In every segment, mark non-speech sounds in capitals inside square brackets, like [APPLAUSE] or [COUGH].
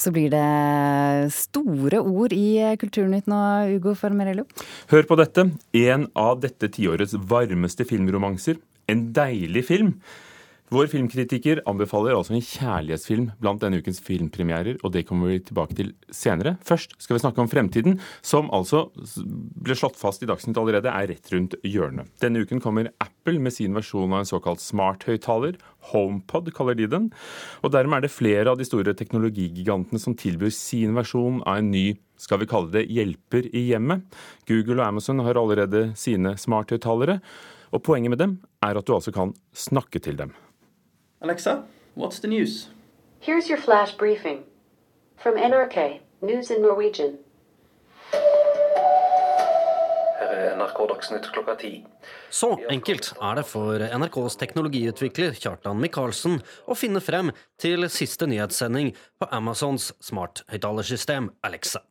Så blir det store ord i Kulturnytt nå, Ugo Fermerello. Hør på dette. En av dette tiårets varmeste filmromanser. En deilig film. Vår filmkritiker anbefaler altså en kjærlighetsfilm blant denne ukens filmpremierer, og det kommer vi tilbake til senere. Først skal vi snakke om fremtiden, som altså ble slått fast i Dagsnytt allerede er rett rundt hjørnet. Denne uken kommer Apple med sin versjon av en såkalt smarthøyttaler. HomePod kaller de den. Og dermed er det flere av de store teknologigigantene som tilbyr sin versjon av en ny skal vi kalle det hjelper i hjemmet. Google og Amazon har allerede sine smarthøyttalere. Og poenget med dem er at du altså kan snakke til dem. Alexa, what's the news? Here's your flash briefing from NRK, News in Norwegian. NRK Dagsnytt klokka ti. Så enkelt er det for NRKs teknologiutvikler Kjartan Micaelsen å finne frem til siste nyhetssending på Amazons smarthøyttalersystem Alexa.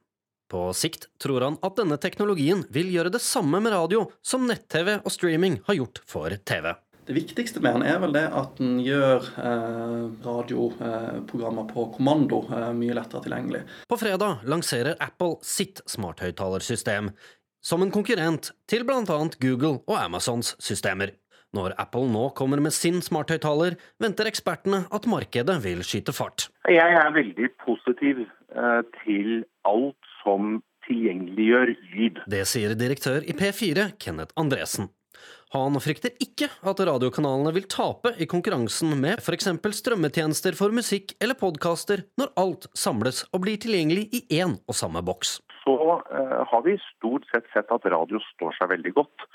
På sikt tror han at denne teknologien vil gjøre det samme med radio som nett-TV og streaming har gjort for TV. Det viktigste med den er vel det at den gjør eh, radioprogrammer på kommando eh, mye lettere tilgjengelig. På fredag lanserer Apple sitt smarthøyttalersystem som en konkurrent til bl.a. Google og Amazons systemer. Når Apple nå kommer med sin smarthøyttaler, venter ekspertene at markedet vil skyte fart. Jeg er veldig positiv eh, til alt som tilgjengeliggjør lyd. Det sier direktør i P4, Kenneth Andresen. Han frykter ikke at radiokanalene vil tape i konkurransen med f.eks. strømmetjenester for musikk eller podkaster, når alt samles og blir tilgjengelig i én og samme boks. Så eh, har vi stort sett sett at radio står seg veldig godt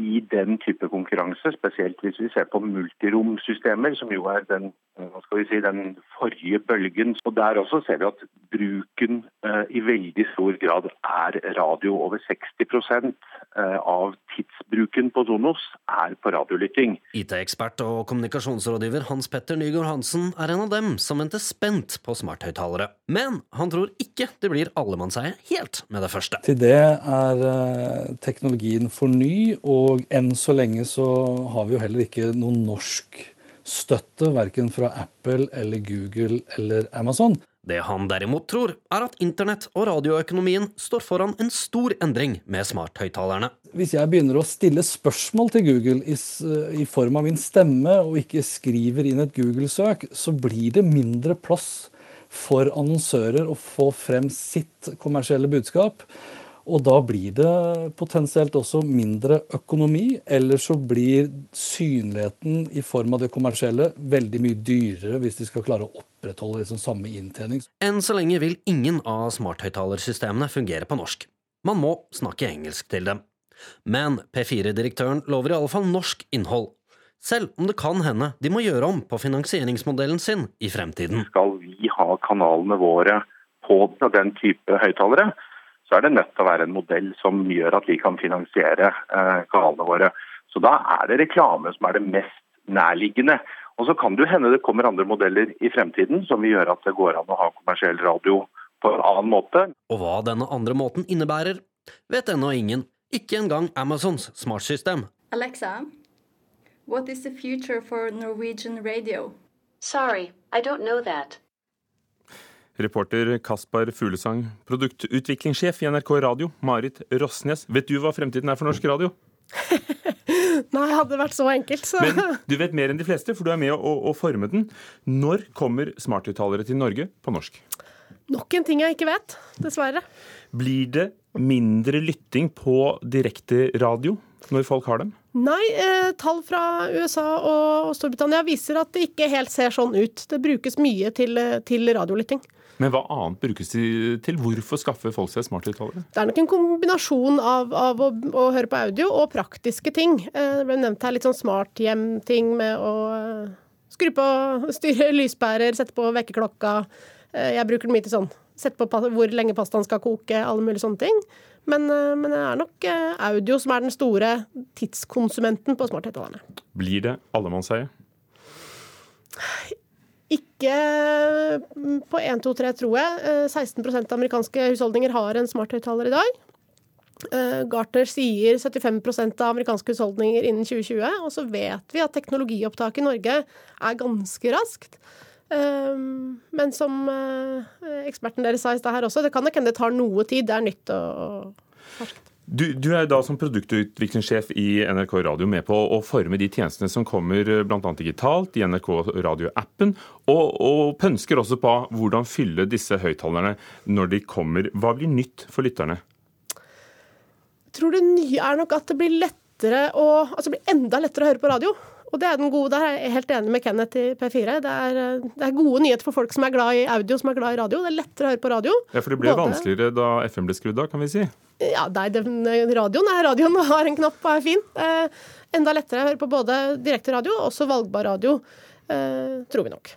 i den type konkurranse, spesielt hvis vi ser på multiromsystemer, som jo er den, hva skal vi si, den forrige bølgen. Og Der også ser vi at bruken eh, i veldig stor grad er radio. Over 60 uh, av tidsbruken på Sonos er på radiolytting. IT-ekspert og kommunikasjonsrådgiver Hans Petter Nygaard Hansen er en av dem som venter spent på smarthøyttalere. Men han tror ikke det blir allemannseie helt med det første. Til det er uh, teknologien for ny, og enn så lenge så har vi jo heller ikke noen norsk støtte, verken fra Apple eller Google eller Amazon. Det han derimot tror, er at internett og radioøkonomien står foran en stor endring med smarthøyttalerne. Hvis jeg begynner å stille spørsmål til Google i, i form av min stemme, og ikke skriver inn et Google-søk, så blir det mindre plass for annonsører å få frem sitt kommersielle budskap. Og da blir det potensielt også mindre økonomi, eller så blir synligheten i form av det kommersielle veldig mye dyrere hvis de skal klare å opprettholde liksom samme inntjening. Enn så lenge vil ingen av smarthøyttalersystemene fungere på norsk. Man må snakke engelsk til dem. Men P4-direktøren lover i alle fall norsk innhold. Selv om det kan hende de må gjøre om på finansieringsmodellen sin i fremtiden. Skal vi ha kanalene våre på den type høyttalere, så er det nødt til å være en modell som gjør at vi kan finansiere eh, kanalene våre. Så da er det reklame som er det mest nærliggende. Og så kan det jo hende det kommer andre modeller i fremtiden som vil gjøre at det går an å ha kommersiell radio på en annen måte. Og hva denne andre måten innebærer, vet ennå ingen. Ikke engang Amazons smartsystem. Alexa, what is the future for Norwegian radio? Sorry, I don't know that. Reporter Kaspar Fuglesang. Produktutviklingssjef i NRK Radio, Marit Rossnes. Vet du hva fremtiden er for norsk radio? [LAUGHS] Nei, hadde det vært så enkelt, så Men du vet mer enn de fleste, for du er med å, å forme den. Når kommer smarthøyttalere til Norge på norsk? Nok en ting jeg ikke vet, dessverre. Blir det mindre lytting på direkte radio når folk har dem? Nei, eh, tall fra USA og Storbritannia viser at det ikke helt ser sånn ut. Det brukes mye til, til radiolytting. Men hva annet brukes de til? Hvorfor skaffer folk seg smarthøyttalere? Det er nok en kombinasjon av, av å, å, høre på audio og praktiske ting. Eh, det ble nevnt her litt sånn smarthjem-ting med å eh, skru på, styre lyspærer, sette på vekkerklokka. Eh, jeg bruker den mye til sånn sette på hvor lenge pastaen skal koke, alle mulige sånne ting. Men, men, det er nok audio som er den store tidskonsumenten på smarthøyttalerne. Blir det allemannseie? Ikke på 1, 2, 3, tror jeg. 16% av amerikanske husholdninger har en smarthøyttaler i dag. Gartner sier 75% av amerikanske husholdninger innen 2020. Og så vet vi at teknologiopptaket i Norge er ganske raskt. Men som eksperten deres sa i stad her også, det kan nok hende det tar noe tid. Det er nytt og ferskt. Du, du, er da som produktutviklingssjef i NRK Radio med på å forme de tjenestene som kommer bl.a. digitalt i NRK Radio-appen, og, og, pønsker også på hvordan fylle disse høyttalerne når de kommer. Hva blir nytt for lytterne? Jeg tror det nye er nok at det blir lettere å, altså blir enda lettere å høre på radio. Og det er den gode, Der er jeg helt enig med Kenneth i P4. Det er, det er, gode nyheter for folk som er glad i audio, som er glad i radio. Det er lettere å høre på radio. Ja, For det ble Både... vanskeligere da FM ble skrudd av, kan vi si? Ja, nei, den, radioen er radioen har en knapp og er fin. Eh, enda lettere å høre på både direkte radio og også valgbar radio, eh, tror vi nok.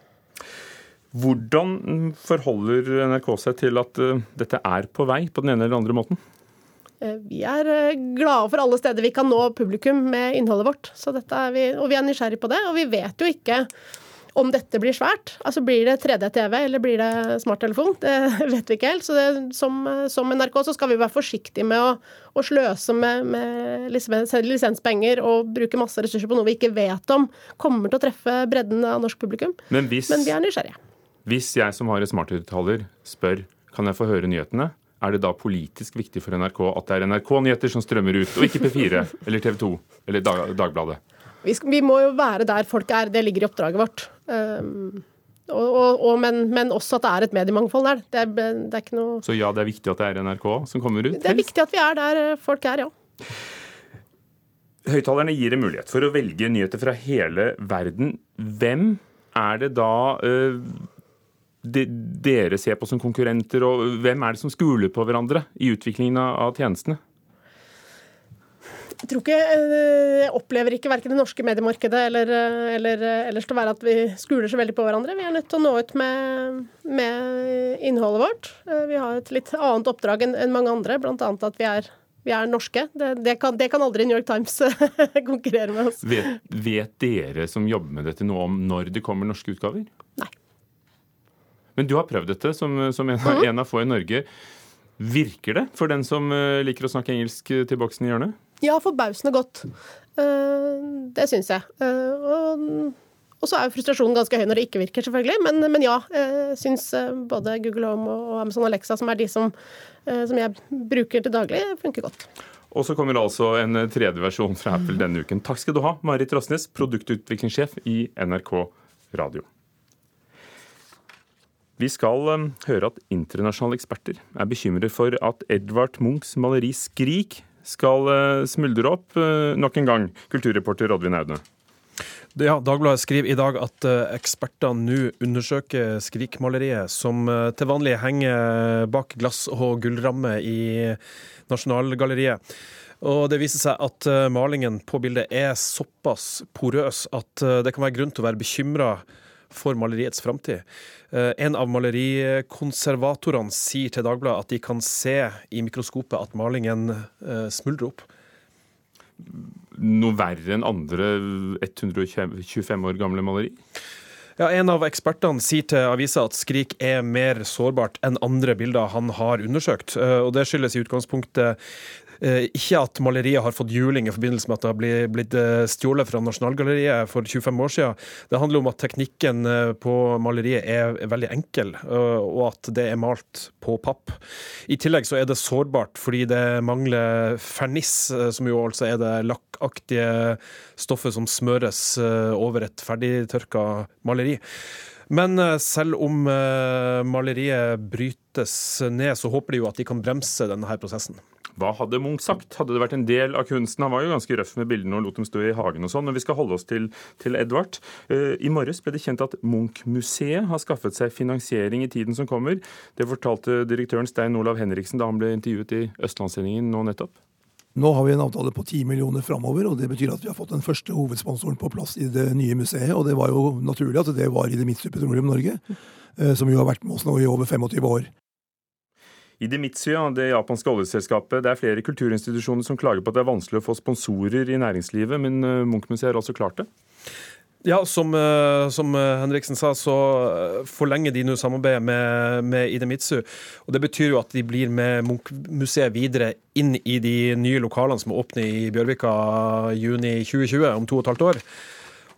Hvordan forholder NRK seg til at uh, dette er på vei på den ene eller andre måten? Eh, vi er eh, glade for alle steder vi kan nå publikum med innholdet vårt. Er vi, og vi er nysgjerrig på det. Og vi vet jo ikke om dette blir svært. Altså Blir det 3D-TV eller blir det smarttelefon? Det [LAUGHS] vet vi ikke helt. Så det, som, som, NRK så skal vi være forsiktige med å, å sløse med, med lisenspenger og bruke masse ressurser på noe vi ikke vet om kommer til å treffe bredden av norsk publikum. Men, hvis, Men vi er nysgjerrige. Hvis jeg som har en smarthøyttaler spør kan jeg få høre nyhetene, er det da politisk viktig for NRK at det er NRK-nyheter som strømmer ut, og ikke P4 eller TV 2 eller Dag Dagbladet? Vi, vi, må jo være der folk er. Det ligger i oppdraget vårt. Um, og, og, og, men, men, også at det er et mediemangfold der. Det er, det er, ikke noe Så ja, det er viktig at det er NRK som kommer ut? Det er viktig at vi er der folk er, ja. Høyttalerne gir en mulighet for å velge nyheter fra hele verden. Hvem er det da uh, de, dere ser på som konkurrenter, og hvem er det som skuler på hverandre i utviklingen av tjenestene? Jeg tror ikke, eh, jeg opplever ikke verken det norske mediemarkedet eller, eh, eller eh, ellers til å være at vi skuler så veldig på hverandre. Vi er nødt til å nå ut med, med innholdet vårt. Vi har et litt annet oppdrag enn, en mange andre, bl.a. at vi er, vi er norske. Det, det, kan, det, kan, aldri New York Times [LAUGHS] konkurrere med oss. Vet, vet dere som jobber med dette noe om når det kommer norske utgaver? Men du har prøvd dette som, som en, av, mhm. en, av få i Norge. Virker det for den som eh, liker å snakke engelsk eh, til boksen i hjørnet? Ja, forbausende godt. Uh, det syns jeg. Og, og, så er jo frustrasjonen ganske høy når det ikke virker, selvfølgelig. Men, men ja, jeg syns både Google Home og Amazon Alexa, som er de som, som jeg bruker til daglig, funker godt. Og så kommer altså en tredje versjon fra Apple denne uken. Takk skal du ha, Marit Rosnes, produktutviklingssjef i NRK Radio. Vi skal um, høre at internasjonale eksperter er bekymret for at Edvard Munchs maleri 'Skrik' skal uh, smuldre opp uh, nok en gang. Kulturreporter Oddvin Aune. Ja, Dagbladet skriver i dag at uh, eksperter nå undersøker Skrik-maleriet, som til vanlig henger bak glass- og gullramme i Nasjonalgalleriet. Og Det viser seg at malingen på bildet er såpass porøs at det kan være grunn til å være bekymra for maleriets framtid. Eh, en av malerikonservatorene sier til Dagbladet at de kan se i mikroskopet at malingen eh, smuldrer opp. Noe verre enn andre 125 år gamle maleri? Ja, En av ekspertene sier til avisa at Skrik er mer sårbart enn andre bilder han har undersøkt. Eh, og Det skyldes i utgangspunktet ikke at maleriet har fått juling i forbindelse med at det har blitt eh, stjålet fra Nasjonalgalleriet for 25 år siden. Det handler om at teknikken eh, på maleriet er veldig enkel, og at det er malt på papp. I tillegg så er det sårbart fordi det mangler ferniss, som jo altså er det lakkaktige stoffet som smøres over et ferdigtørka maleri. Men selv om maleriet brytes ned, så håper de jo at de kan bremse denne prosessen. Hva hadde Munch sagt? Hadde det vært en del av kunsten? Han var jo ganske røff med bildene og lot dem stå i hagen og sånn. Men vi skal holde oss til, til Edvard. Uh, I morges ble det kjent at Munch-museet har skaffet seg finansiering i tiden som kommer. Det fortalte direktøren Stein Olav Henriksen da han ble intervjuet i Østlandssendingen nå nettopp. Nå har vi en avtale på 10 millioner framover, og det betyr at vi har fått den første hovedsponsoren på plass i det nye museet. Og det var jo naturlig at det var i det Midtstupe Petroleum Norge, eh, som jo har vært med oss nå i over 25 år. I Dimitsu, det japanske oljeselskapet, det er flere kulturinstitusjoner som klager på at det er vanskelig å få sponsorer i næringslivet, men eh, Munch-museet har også klart det? Ja, som, eh, som, eh, Henriksen sa, så forlenger de nå samarbeidet med, med Idemitsu. Og Det betyr jo at de blir med Munch-museet videre inn i de nye lokalene som åpner i Bjørvika juni 2020, om to og et halvt år.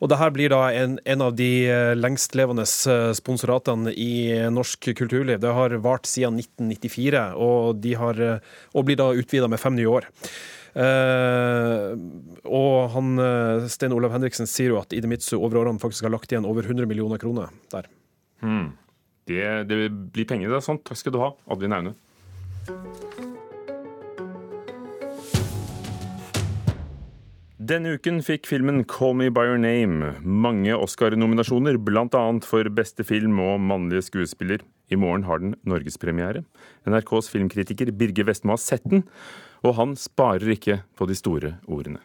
Og det her blir da en, en av de eh, lengstlevende eh, sponsoratene i norsk kulturliv. Det har vart siden 1994, og, de har, eh, og blir da utvida med fem nye år. Uh, og han, Stein Olav Henriksen sier jo at Idemitsu over årene faktisk har lagt igjen over 100 millioner kroner der. Hmm. Det, det, blir penger, det er sånn. Takk skal du ha, Advin Aune. Denne uken fikk filmen 'Call Me By Your Name' mange Oscar-nominasjoner, bl.a. for beste film og mannlige skuespiller. I morgen har den norgespremiere. NRKs filmkritiker Birge Vestmo har sett den, og han sparer ikke på de store ordene.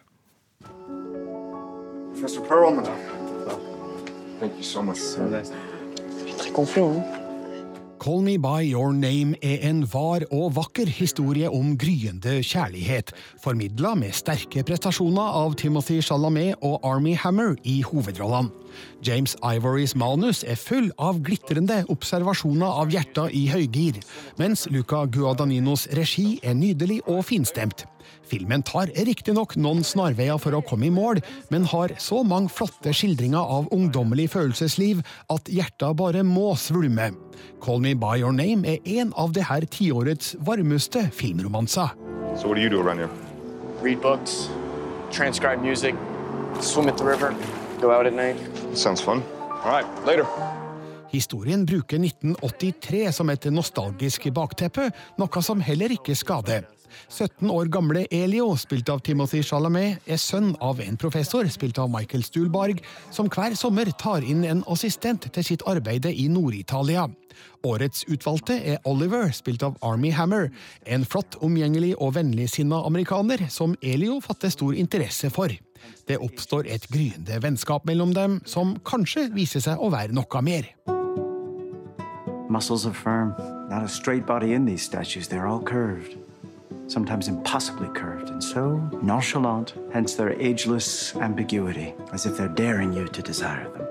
Professor Perlman. Thank you so much. So nice. Call Me By Your Name er en var og vakker historie om gryende kjærlighet, formidla med sterke prestasjoner av Timothy Chalamet og Army Hammer i hovedrollene. James Ivorys manus er full av glitrende observasjoner av hjerter i høygir, mens Luca Guadagninos regi er nydelig og finstemt. Filmen tar riktignok noen snarveier for å komme i mål, men har så mange flotte skildringer av ungdommelig følelsesliv at hjertet bare må svulme. Call Me By Your Name er en av det her tiårets varmeste filmromanser. So what do you do around here? Read books, transcribe music, swim at the river, go out at night. Sounds fun. All right, later. Historien bruker 1983 som et nostalgisk bakteppe, noe som heller ikke skader. 17 år gamle Elio, spilt av Timothy Chalamet, er sønn av en professor, spilt av Michael Stuhlbarg, som hver sommer tar inn en assistent til sitt arbeide i Nord-Italia. Årets utvalgte er Oliver, spilt av Army Hammer, en flott, omgjengelig og vennligsinna amerikaner som Elio fatter stor interesse for. Det oppstår et gryende vennskap mellom dem, som kanskje viser seg å være noe mer. Muscles are firm, not a straight body in these statues, they're all curved. Sometimes impossibly curved, and so nonchalant, hence their ageless ambiguity, as if they're daring you to desire them.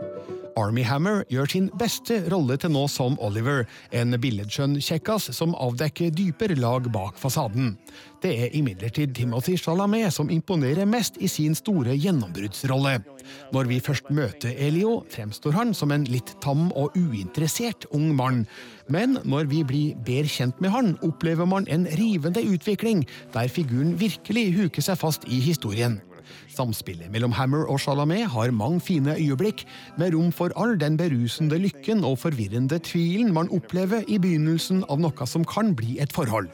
Army Hammer gjør sin beste rolle til nå som Oliver, en billedskjønn kjekkas som avdekker dypere lag bak fasaden. Det er imidlertid Timothy Chalamet som imponerer mest i sin store gjennombruddsrolle. Når vi først møter Elio, fremstår han som en litt tam og uinteressert ung mann. Men når vi blir bedre kjent med han, opplever man en rivende utvikling, der figuren virkelig huker seg fast i historien. Samspillet mellom Hammer og Chalamet har mange fine øyeblikk, med rom for all den berusende lykken og forvirrende tvilen man opplever i begynnelsen av noe som kan bli et forhold.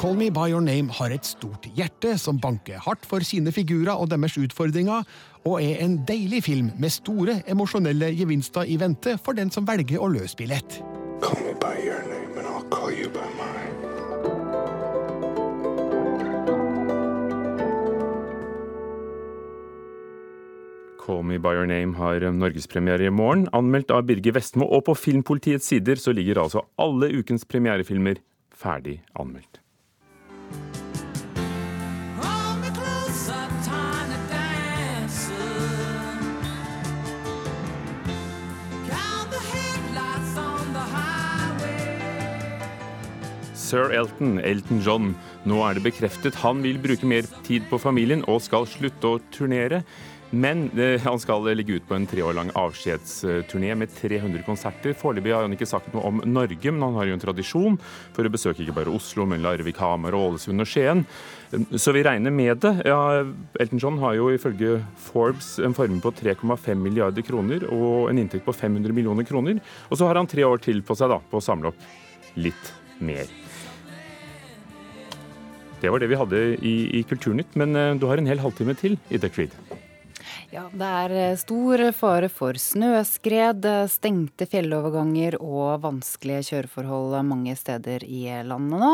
Call Me By Your Name har et stort hjerte som banker hardt for sine figurer og deres utfordringer, og er en deilig film med store emosjonelle gevinster i vente for den som velger å løse billett. Call me by your name and I'll call you by mine. Call Me By Your Name har norgespremiere i morgen, anmeldt av Birger Vestmo. Og på Filmpolitiets sider så ligger altså alle ukens premierefilmer ferdig anmeldt. Sir Elton, Elton John. Nå er det bekreftet han vil bruke mer tid på familien og skal slutte å turnere. Men eh, han skal ligge ut på en tre år lang avskjedsturné med 300 konserter. Foreløpig har han ikke sagt noe om Norge, men han har jo en tradisjon for å besøke ikke bare Oslo, men Larvik, Hamar, Ålesund og Skien. Så vi regner med det. Ja, Elton John har jo ifølge Forbes en formue på 3,5 milliarder kroner og en inntekt på 500 millioner kroner. Og så har han tre år til på seg da, på å samle opp litt mer. Det var det vi hadde i, i Kulturnytt, men eh, du har en hel halvtime til i The Creed. Ja, det er eh, stor fare for snøskred, stengte fjelloverganger og vanskelige kjøreforhold mange steder i landet nå.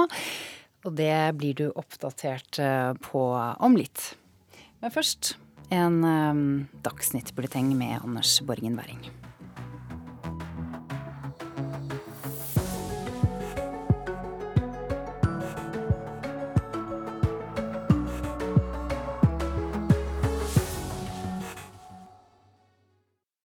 Og det blir du oppdatert eh, på om litt. Men først en um, dagsnyttbulleteng med Anders Borgen Werring.